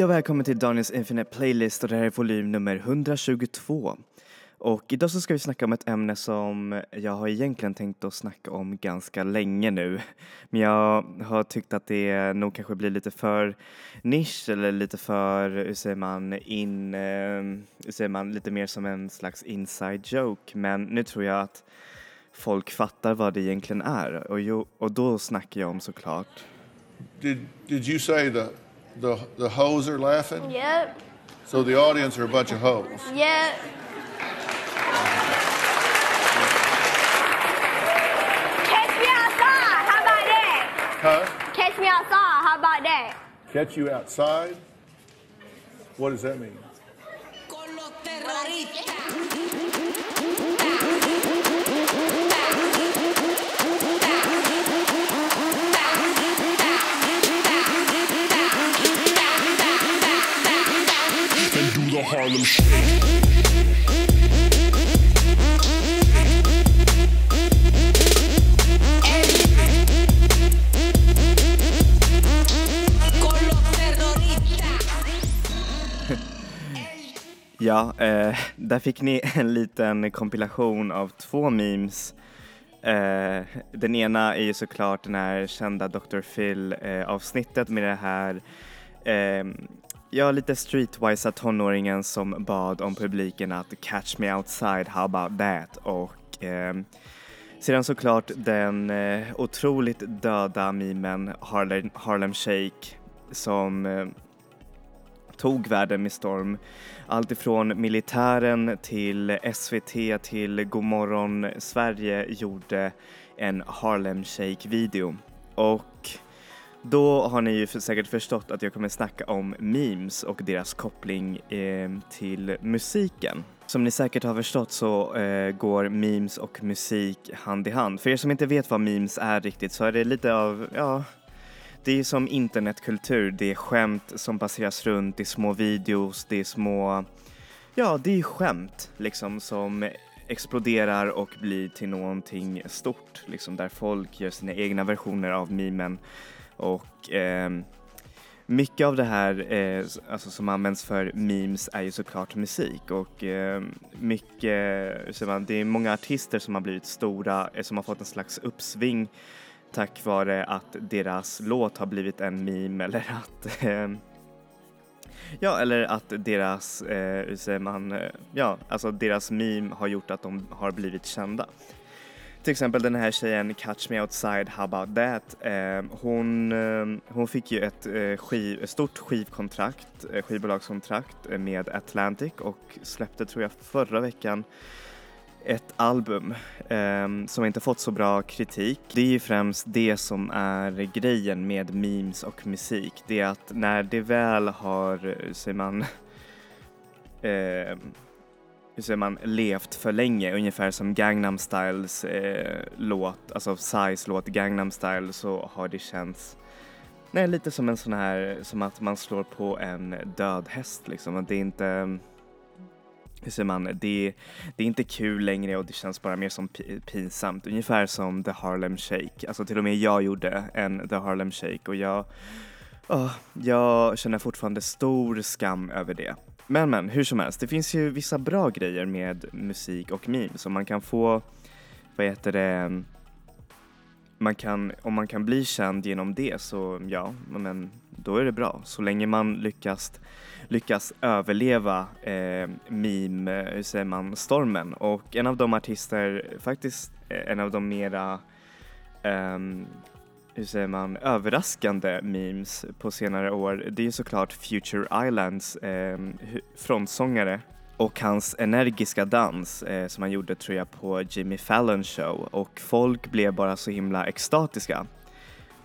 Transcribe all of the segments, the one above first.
Hej och välkommen till Daniels Infinite Playlist och det här är volym nummer 122. Och idag så ska vi snacka om ett ämne som jag har egentligen tänkt att snacka om ganska länge nu. Men jag har tyckt att det nog kanske blir lite för nisch eller lite för, hur säger man, in, ehm, hur säger man, lite mer som en slags inside joke. Men nu tror jag att folk fattar vad det egentligen är och, jo, och då snackar jag om såklart Did, did you say that? The, the hoes are laughing? Yep. So the audience are a bunch of hoes. Yep. Catch me outside. How about that? Huh? Catch me outside. How about that? Catch you outside? What does that mean? A Harlem Shake. Ja, eh, där fick ni en liten kompilation av två memes. Eh, den ena är ju såklart den här kända Dr. Phil eh, avsnittet med det här eh, Ja, lite streetwisa tonåringen som bad om publiken att catch me outside, how about that? Och eh, sedan såklart den eh, otroligt döda memen Harlem, Harlem Shake som eh, tog världen med storm. Allt ifrån militären till SVT till Godmorgon Sverige gjorde en Harlem Shake-video. Och då har ni ju för- säkert förstått att jag kommer snacka om memes och deras koppling eh, till musiken. Som ni säkert har förstått så eh, går memes och musik hand i hand. För er som inte vet vad memes är riktigt så är det lite av, ja, det är som internetkultur, det är skämt som passeras runt, det är små videos, det är små, ja det är skämt liksom som exploderar och blir till någonting stort liksom där folk gör sina egna versioner av memen och eh, mycket av det här eh, alltså som används för memes är ju såklart musik och eh, mycket, hur man, det är många artister som har blivit stora, eh, som har fått en slags uppsving tack vare att deras låt har blivit en meme eller att eh, Ja, eller att deras, eh, hur säger man, eh, ja, alltså deras meme har gjort att de har blivit kända. Till exempel den här tjejen Catch Me Outside, How About That. Eh, hon, eh, hon fick ju ett, eh, skiv, ett stort skivkontrakt, eh, skivbolagskontrakt eh, med Atlantic och släppte tror jag förra veckan ett album eh, som inte fått så bra kritik. Det är ju främst det som är grejen med memes och musik. Det är att när det väl har, eh, säger man, eh, hur säger man, levt för länge, ungefär som Gangnam Styles eh, låt, alltså Psys låt Gangnam Style så har det känts Nej, lite som en sån här, som att man slår på en död häst liksom. Att Det är inte, hur säger man, det, det är inte kul längre och det känns bara mer som pinsamt. Ungefär som The Harlem Shake. Alltså till och med jag gjorde en The Harlem Shake och jag, oh, jag känner fortfarande stor skam över det. Men men, hur som helst, det finns ju vissa bra grejer med musik och memes och man kan få, vad heter det, man kan, om man kan bli känd genom det så ja, men då är det bra. Så länge man lyckas, lyckas överleva eh, meme, hur säger man, stormen. Och en av de artister, faktiskt eh, en av de mera, eh, hur säger man, överraskande memes på senare år, det är såklart Future Islands eh, frontsångare och hans energiska dans eh, som han gjorde tror jag på Jimmy Fallon show. Och folk blev bara så himla extatiska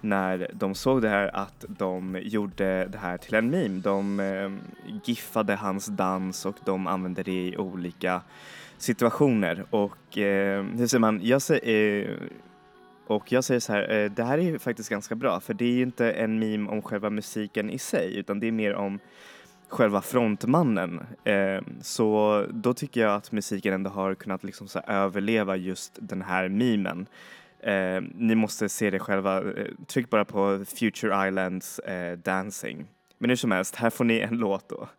när de såg det här att de gjorde det här till en meme. De eh, giffade hans dans och de använde det i olika situationer. Och eh, hur säger man, jag säger eh, och jag säger så här, eh, det här är ju faktiskt ganska bra för det är ju inte en meme om själva musiken i sig utan det är mer om själva frontmannen. Ehm, så då tycker jag att musiken ändå har kunnat liksom så överleva just den här memen. Ehm, ni måste se det själva, eh, tryck bara på Future Islands eh, Dancing. Men hur som helst, här får ni en låt då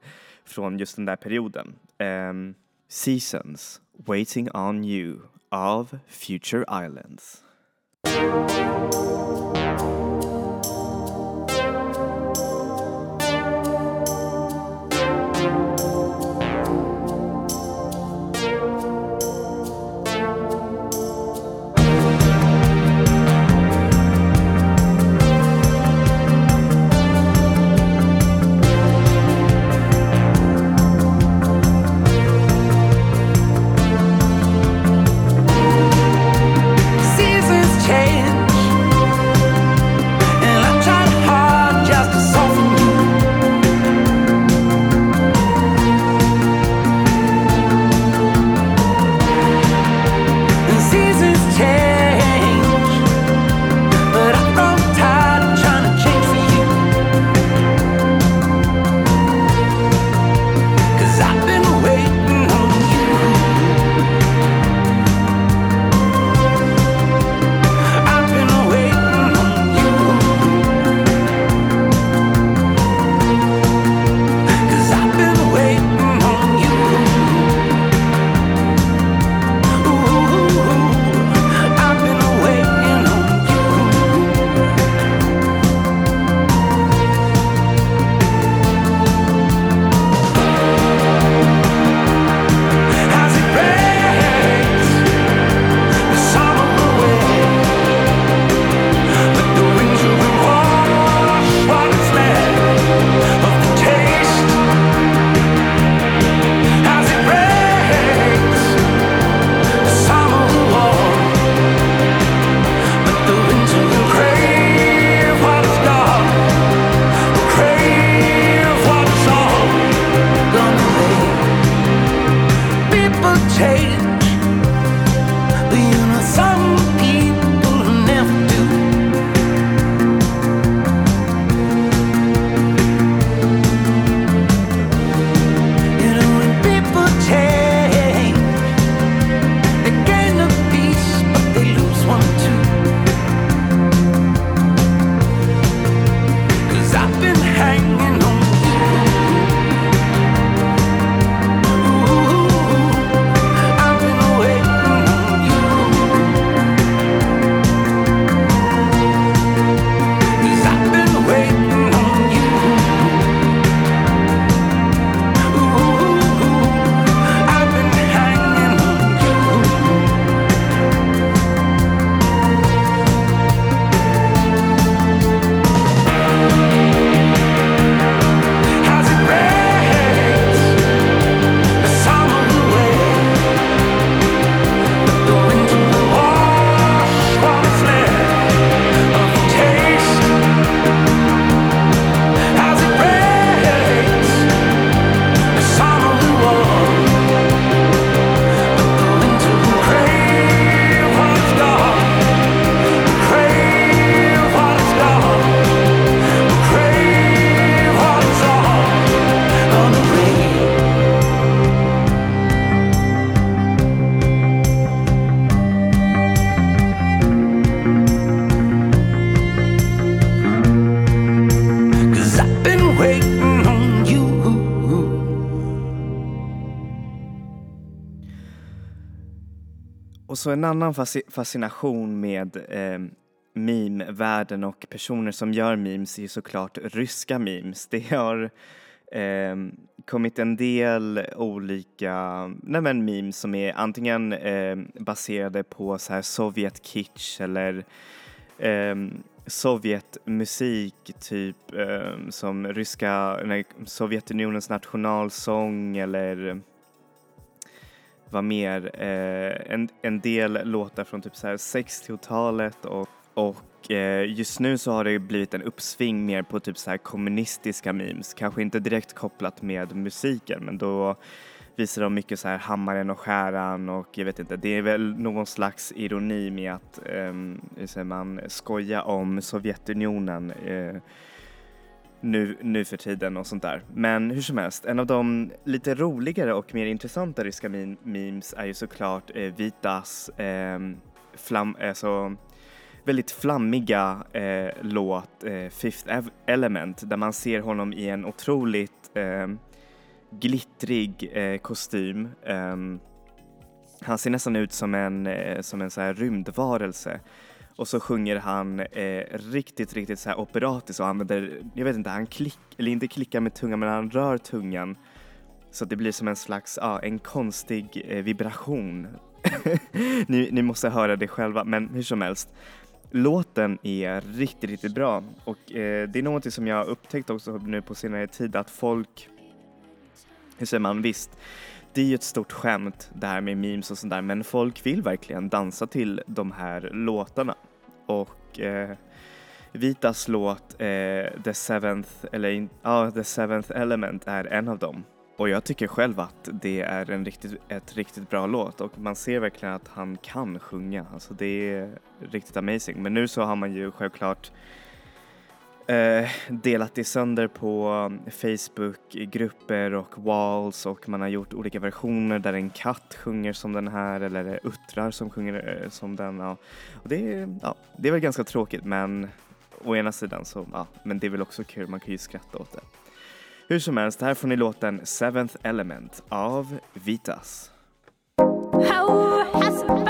från just den där perioden. Ehm, Seasons, Waiting on you av Future Islands. Música Alltså en annan fascination med eh, meme-världen och personer som gör memes är ju såklart ryska memes. Det har eh, kommit en del olika nej men, memes som är antingen eh, baserade på så här Sovjet-kitsch eller eh, Sovjetmusik, typ ehm, som ryska, nej, Sovjetunionens nationalsång eller var mer eh, en, en del låtar från typ så 60-talet och, och eh, just nu så har det blivit en uppsving mer på typ så här kommunistiska memes. Kanske inte direkt kopplat med musiken men då visar de mycket så här hammaren och skäran och jag vet inte, det är väl någon slags ironi med att, eh, hur säger man, skoja om Sovjetunionen eh, nu, nu för tiden och sånt där. Men hur som helst, en av de lite roligare och mer intressanta ryska memes är ju såklart eh, Vitas eh, flam, alltså, väldigt flammiga eh, låt eh, Fifth Element där man ser honom i en otroligt ehm, glittrig eh, kostym. Ehm, han ser nästan ut som en, eh, som en så här rymdvarelse och så sjunger han eh, riktigt, riktigt så här operatiskt och använder, jag vet inte, han klick, eller inte klickar med tungan men han rör tungan så att det blir som en slags, ja, en konstig eh, vibration. ni, ni måste höra det själva, men hur som helst. Låten är riktigt, riktigt bra och eh, det är någonting som jag har upptäckt också nu på senare tid att folk, hur säger man, visst, det är ju ett stort skämt det här med memes och sånt där men folk vill verkligen dansa till de här låtarna och eh, Vitas låt eh, The Seventh, eller ah, The Seventh Element är en av dem. Och jag tycker själv att det är en riktigt, ett riktigt bra låt och man ser verkligen att han kan sjunga. Alltså det är riktigt amazing. Men nu så har man ju självklart eh, delat det sönder på um, Facebookgrupper och walls och man har gjort olika versioner där en katt sjunger som den här eller uttrar som sjunger eh, som den. Ja. Och det, är, ja, det är väl ganska tråkigt men å ena sidan så, ja, men det är väl också kul, man kan ju skratta åt det. Hur som helst, här får ni låten Seventh Element av Vitas. How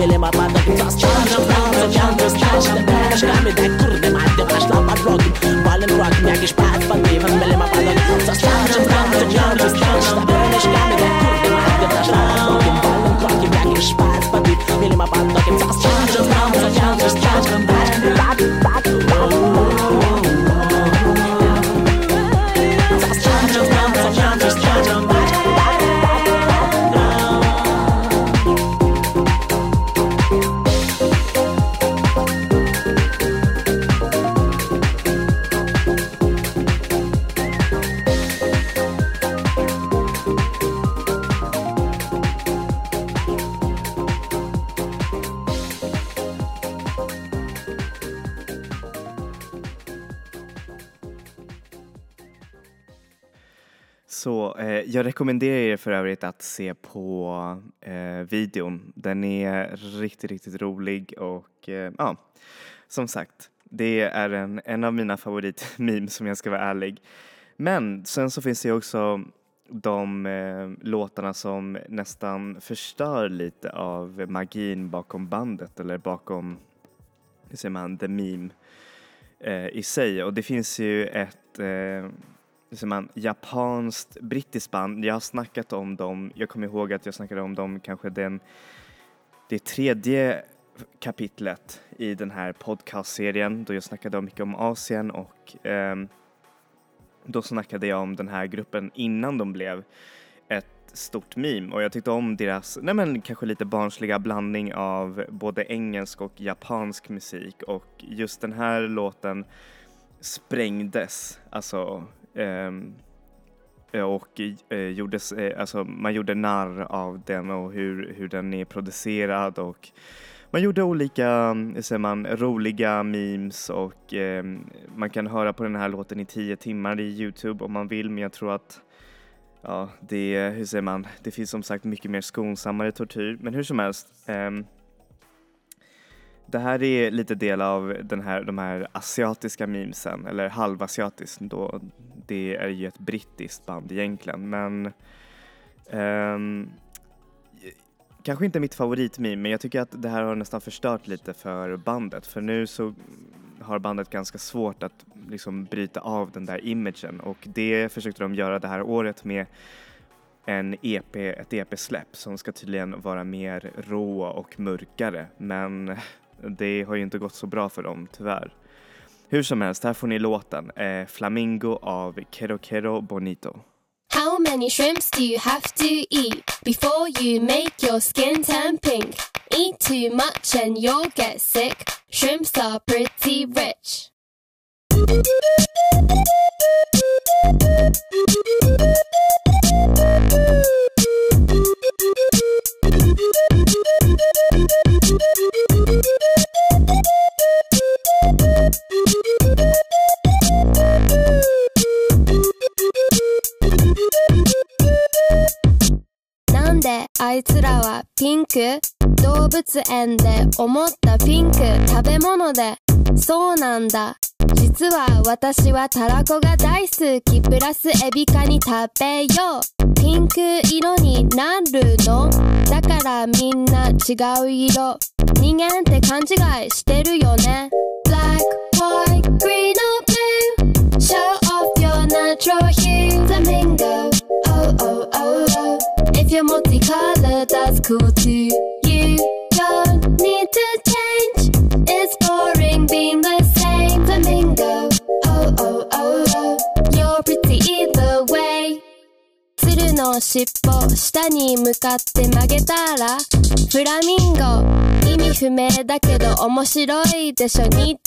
William up on the bus. Charge to charge up, charge to charge. Jag rekommenderar er för övrigt att se på eh, videon. Den är riktigt, riktigt rolig och eh, ja, som sagt, det är en, en av mina favoritmemes om jag ska vara ärlig. Men sen så finns det ju också de eh, låtarna som nästan förstör lite av magin bakom bandet eller bakom, hur säger man, the meme eh, i sig. Och det finns ju ett eh, säger man, japanskt brittiskt band. Jag har snackat om dem, jag kommer ihåg att jag snackade om dem kanske den, det tredje kapitlet i den här podcastserien då jag snackade mycket om Asien och ehm, då snackade jag om den här gruppen innan de blev ett stort meme. Och jag tyckte om deras, nej men kanske lite barnsliga blandning av både engelsk och japansk musik. Och just den här låten sprängdes, alltså Ehm, eh, och eh, gjordes, eh, alltså man gjorde narr av den och hur, hur den är producerad och man gjorde olika, säger man, roliga memes och eh, man kan höra på den här låten i tio timmar i Youtube om man vill men jag tror att ja, det, hur säger man, det finns som sagt mycket mer skonsammare tortyr men hur som helst eh, det här är lite del av den här, de här asiatiska memesen, eller halvasiatiskt då. Det är ju ett brittiskt band egentligen, men um, kanske inte mitt favoritmeme, men jag tycker att det här har nästan förstört lite för bandet, för nu så har bandet ganska svårt att liksom bryta av den där imagen och det försökte de göra det här året med en EP, ett EP-släpp som ska tydligen vara mer rå och mörkare, men det har ju inte gått så bra för dem tyvärr. Hur som helst, här får ni låten eh, Flamingo av Quero Bonito. How many shrimps do you have to eat before you make your skin turn pink? Eat too much and you'll get sick. Shrimps are pretty rich. であいつらはピンク動物園で思ったピンク食べ物で。そうなんだ。実は私はたらこが大好き。プラスエビカニ食べよう。ピンク色になるの？だからみんな違う色。人間って勘違いしてるよね。Black, white, green or blue Show off your natural hue Flamingo, If you're multicolored, that's cool too You don't need to change It's boring being the same Flamingo, oh oh oh oh You're pretty either way 鶴の尻尾下に向かって曲げたらフラミンゴ意味不明だけど面白いでしょ日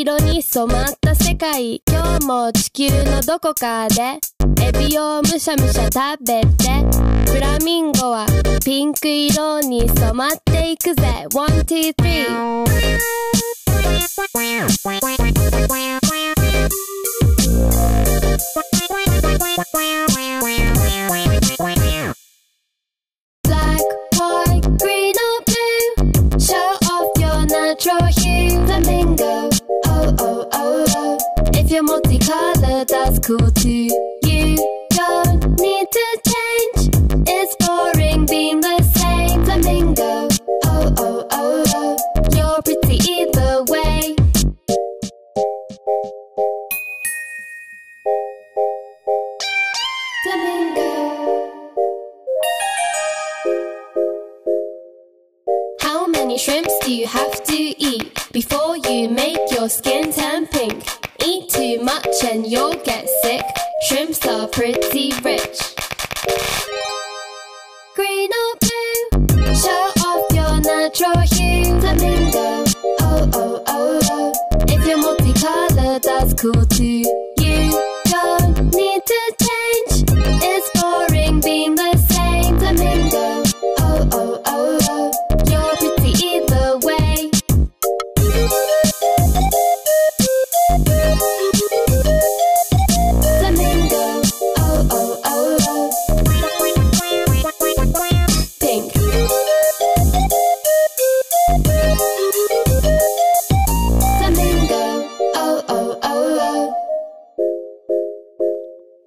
色に染まった世界今日も地球のどこかでエビをむしゃむしゃ食べてフラミンゴはピンク色に染まっていくぜ。One, two, three. Black,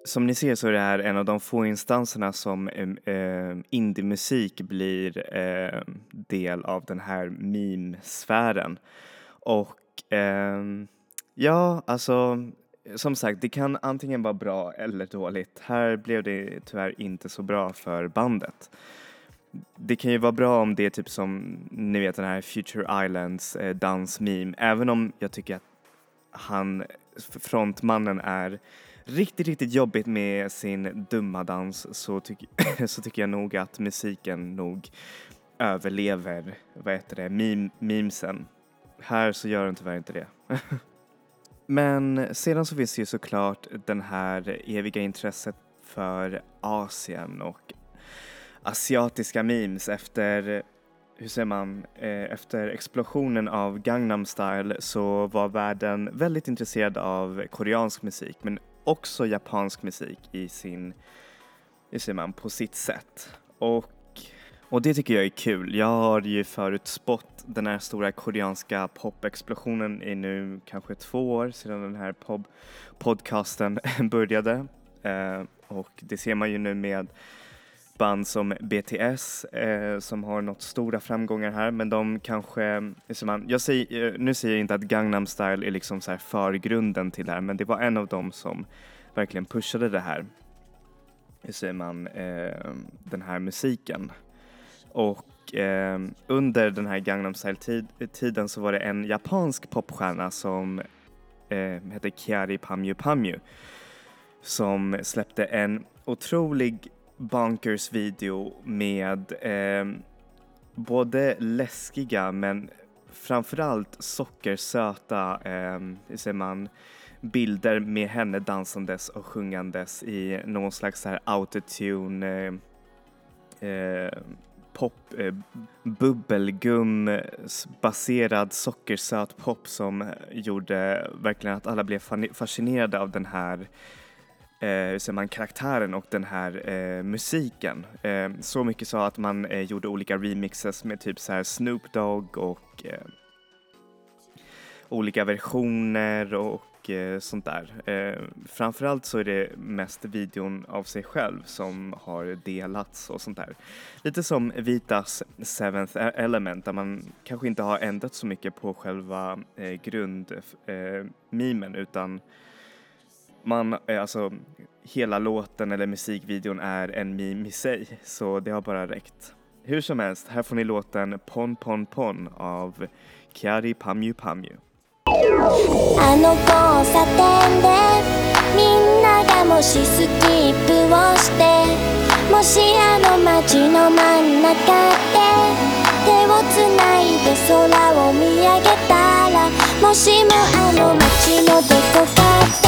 som ni ser så är det här en av de få instanserna som eh, indiemusik blir eh, del av den här meme-sfären. Och eh, ja, alltså som sagt, det kan antingen vara bra eller dåligt. Här blev det tyvärr inte så bra för bandet. Det kan ju vara bra om det är typ som, ni vet den här Future Islands eh, dansmeme, även om jag tycker att han, frontmannen är riktigt, riktigt jobbigt med sin dumma dans så, tyck, så tycker jag nog att musiken nog överlever, vad heter det, meme, memesen. Här så gör den tyvärr inte det. Men sedan så finns det ju såklart den här eviga intresset för Asien och asiatiska memes efter, hur säger man, eh, efter explosionen av Gangnam style så var världen väldigt intresserad av koreansk musik men också japansk musik i sin, hur säger man, på sitt sätt. Och och det tycker jag är kul. Jag har ju förutspått den här stora koreanska popexplosionen i nu kanske två år sedan den här pop podcasten började. Eh, och det ser man ju nu med band som BTS eh, som har nått stora framgångar här men de kanske, liksom, man, jag säger, eh, nu säger jag inte att Gangnam style är liksom så här förgrunden till det här men det var en av dem som verkligen pushade det här, hur säger man, eh, den här musiken. Och eh, under den här Gangnam style-tiden så var det en japansk popstjärna som eh, hette Kiari Pamyu Pamyu som släppte en otrolig bonkers video med eh, både läskiga men framförallt sockersöta, eh, hur säger man, bilder med henne dansandes och sjungandes i någon slags så här autotune eh, eh, pop, eh, bubbelgum baserad sockersöt pop som gjorde verkligen att alla blev fascinerade av den här eh, hur säger man, karaktären och den här eh, musiken. Eh, så mycket så att man eh, gjorde olika remixes med typ så här Snoop Dogg och eh, olika versioner och eh, sånt där. Eh, framförallt så är det mest videon av sig själv som har delats och sånt där. Lite som Vitas Seventh e- Element där man kanske inte har ändrat så mycket på själva eh, grundmimen eh, utan man, eh, alltså hela låten eller musikvideon är en meme i sig så det har bara räckt. Hur som helst, här får ni låten Pon Pon Pon av Kiari Pamyu Pamyu. あの交差点でみんながもしスキップをしてもしあの街の真ん中で手をつないで空を見上げたらもしもあの街のどこかでチャン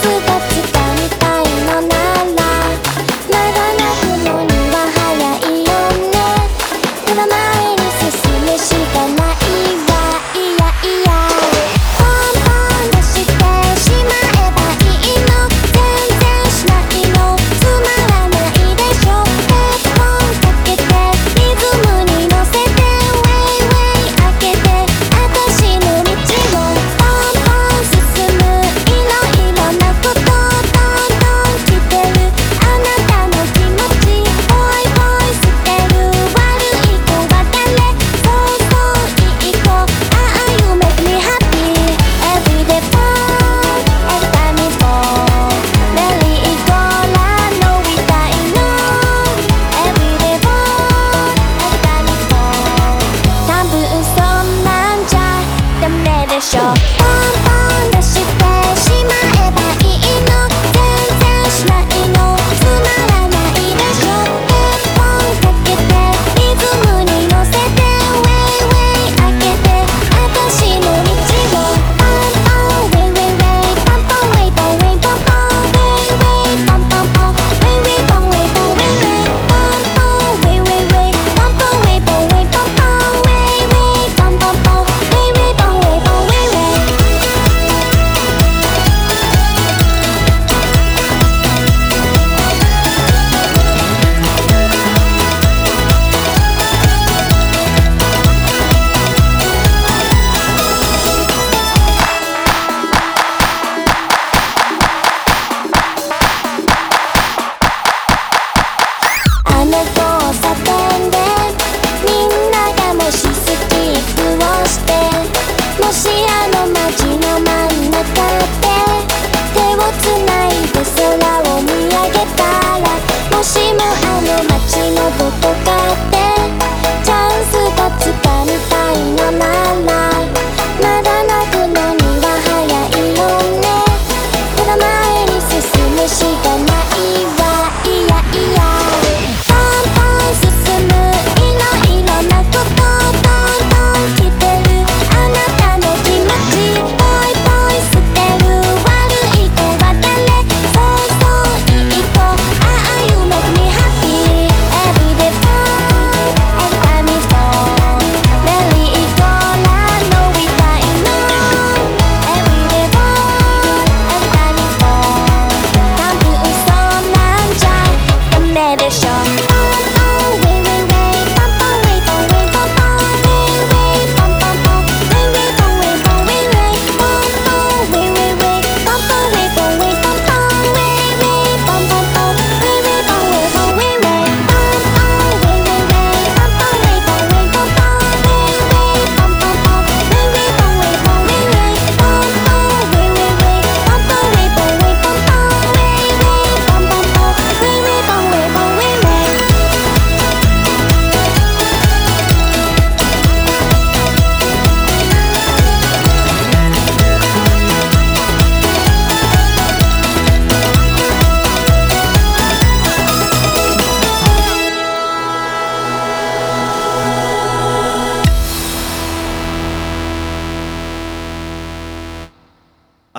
スがつかみたいのな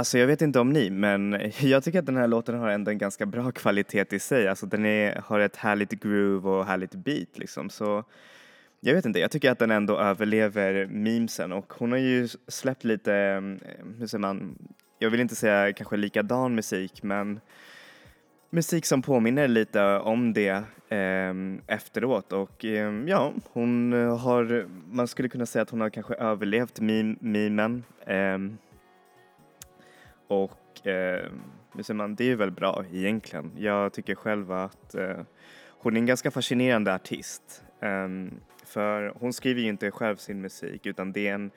Alltså jag vet inte om ni, men jag tycker att den här låten har ändå en ganska bra kvalitet i sig. Alltså den är, har ett härligt groove och härligt beat liksom. Så jag vet inte, jag tycker att den ändå överlever memesen och hon har ju släppt lite, mm, hur säger man, jag vill inte säga kanske likadan musik men musik som påminner lite om det eh, efteråt och eh, ja, hon har, man skulle kunna säga att hon har kanske överlevt meme, memen. Eh, och eh, säger man, det är väl bra egentligen. Jag tycker själv att eh, hon är en ganska fascinerande artist. Um, för hon skriver ju inte själv sin musik utan det är en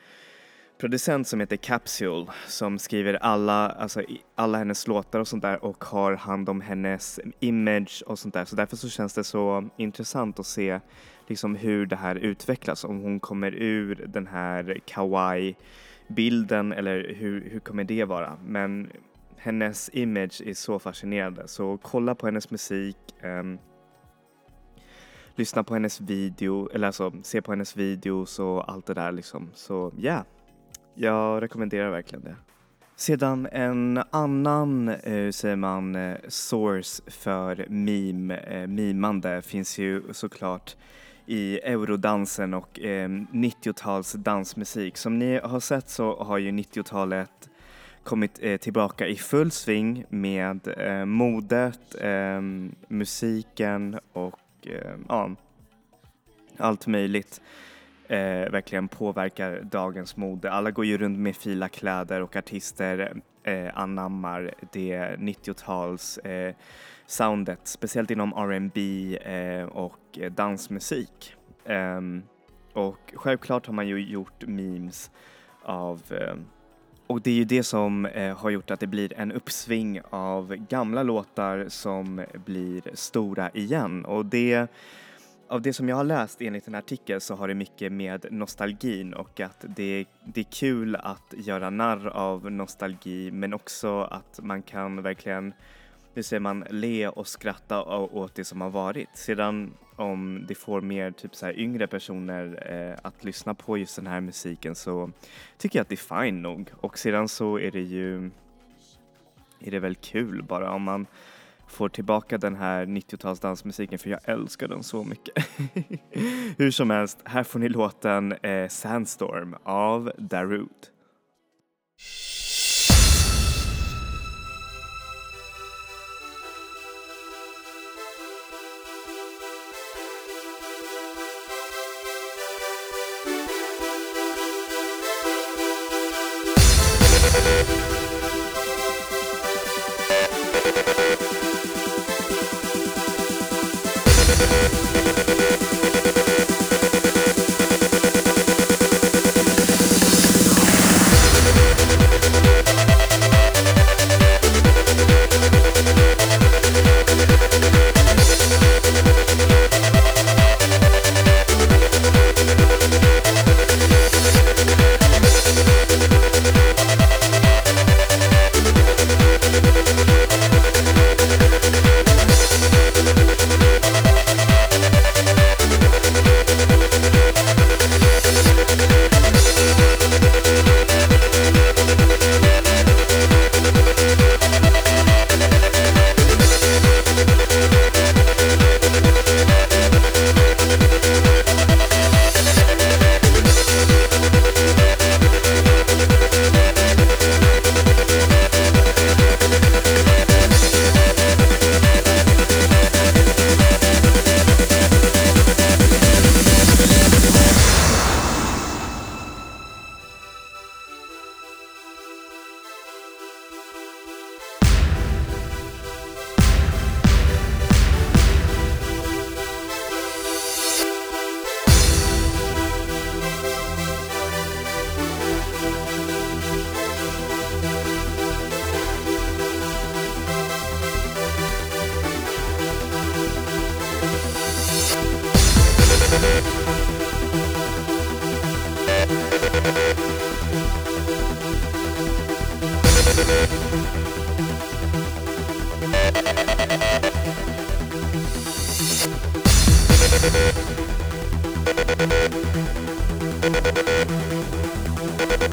producent som heter Capsule som skriver alla, alltså alla hennes låtar och sånt där och har hand om hennes image och sånt där. Så därför så känns det så intressant att se liksom hur det här utvecklas. Om hon kommer ur den här kawaii bilden eller hur, hur kommer det vara? Men hennes image är så fascinerande så kolla på hennes musik. Um, lyssna på hennes video, eller alltså se på hennes videos och allt det där liksom. Så ja, yeah, jag rekommenderar verkligen det. Sedan en annan, eh, säger man, eh, source för meme, eh, mimande finns ju såklart i eurodansen och eh, 90-tals dansmusik. Som ni har sett så har ju 90-talet kommit eh, tillbaka i full sving med eh, modet, eh, musiken och eh, ja, allt möjligt eh, verkligen påverkar dagens mode. Alla går ju runt med fila kläder och artister eh, anammar det 90-tals eh, soundet, speciellt inom R&B eh, och eh, dansmusik. Ehm, och självklart har man ju gjort memes av eh, och det är ju det som eh, har gjort att det blir en uppsving av gamla låtar som blir stora igen och det av det som jag har läst enligt en artikel så har det mycket med nostalgin och att det, det är kul att göra narr av nostalgi men också att man kan verkligen, hur säger man, le och skratta åt det som har varit. Sedan om det får mer typ så här yngre personer eh, att lyssna på just den här musiken så tycker jag att det är fine nog och sedan så är det ju är det väl kul bara om man får tillbaka den här 90-tals dansmusiken för jag älskar den så mycket. Hur som helst, här får ni låten eh, Sandstorm av Darude.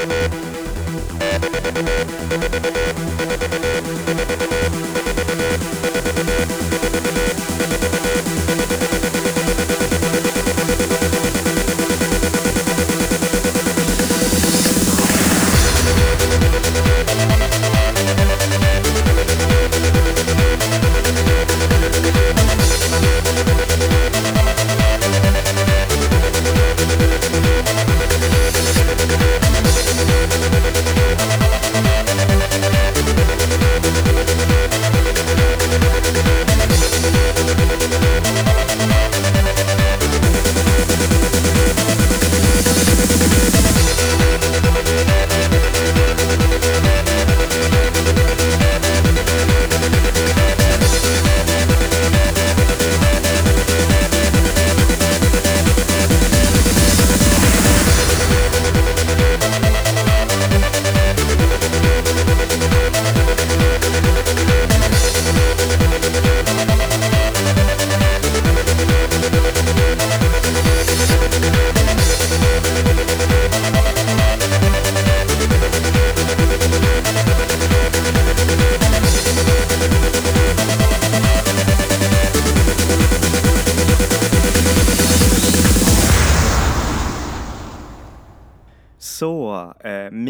Thank you.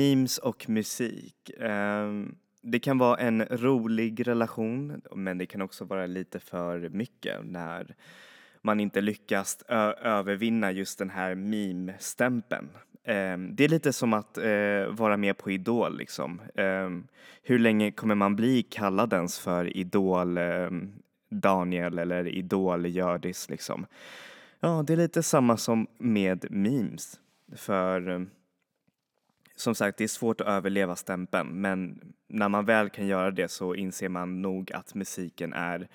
Memes och musik. Ehm, det kan vara en rolig relation men det kan också vara lite för mycket när man inte lyckas ö- övervinna just den här meme-stämpeln. Ehm, det är lite som att eh, vara med på Idol liksom. Ehm, hur länge kommer man bli kallad ens för Idol-Daniel eller Idol Hjördis liksom? Ja, det är lite samma som med memes. För som sagt, det är svårt att överleva stämpeln, men när man väl kan göra det så inser man nog att musiken är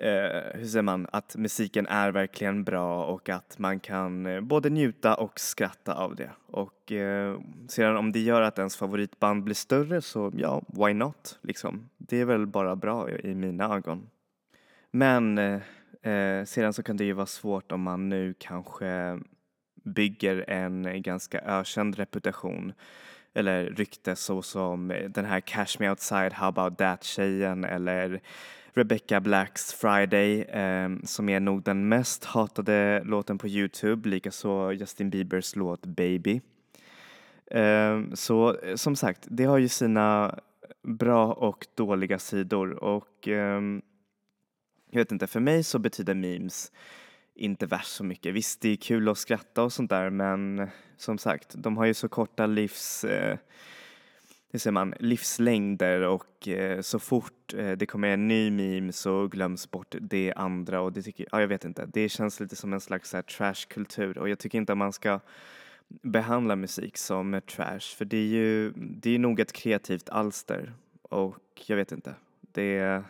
eh, hur säger man, att musiken är verkligen bra och att man kan eh, både njuta och skratta av det. Och eh, sedan om det gör att ens favoritband blir större så ja, why not liksom. Det är väl bara bra i, i mina ögon. Men eh, eh, sedan så kan det ju vara svårt om man nu kanske bygger en ganska ökänd reputation eller rykte såsom eh, den här Cash Me Outside, How About That-tjejen eller Rebecca Blacks Friday eh, som är nog den mest hatade låten på Youtube, likaså Justin Biebers låt Baby. Ehm, eh, så som sagt, det har ju sina bra och dåliga sidor och eh, jag vet inte, för mig så betyder memes inte värst så mycket. Visst, det är kul att skratta och sånt där, men som sagt, de har ju så korta livs... Eh, hur säger man, livslängder och eh, så fort eh, det kommer en ny meme så glöms bort det andra och det tycker ja, jag vet inte, det känns lite som en slags trashkultur och jag tycker inte att man ska behandla musik som trash för det är ju, det är nog ett kreativt alster och jag vet inte, det är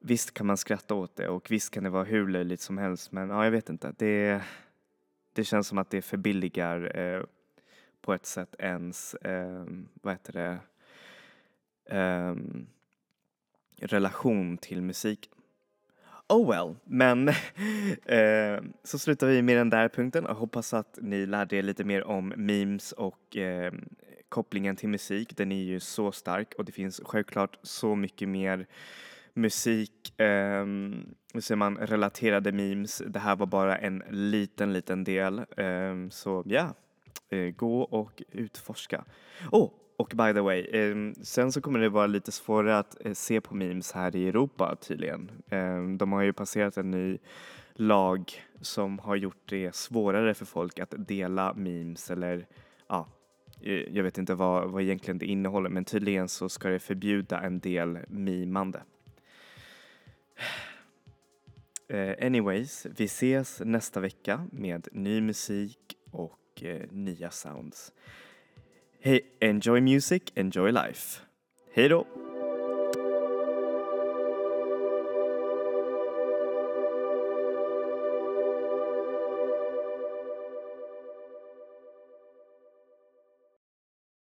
Visst kan man skratta åt det och visst kan det vara hur löjligt som helst men ja, jag vet inte. Det, det känns som att det förbilligar eh, på ett sätt ens, eh, vad heter det, eh, relation till musik. Oh well, men eh, så slutar vi med den där punkten och hoppas att ni lärde er lite mer om memes och eh, kopplingen till musik. Den är ju så stark och det finns självklart så mycket mer musik, eh, hur säger man, relaterade memes. Det här var bara en liten, liten del. Eh, så ja, eh, gå och utforska. Oh, och by the way, eh, sen så kommer det vara lite svårare att eh, se på memes här i Europa tydligen. Eh, de har ju passerat en ny lag som har gjort det svårare för folk att dela memes eller ja, eh, jag vet inte vad, vad egentligen det innehåller men tydligen så ska det förbjuda en del mimande. Eh, anyways, vi ses nästa vecka med ny musik och eh, nya sounds. Hey, enjoy music, enjoy life. Hej då!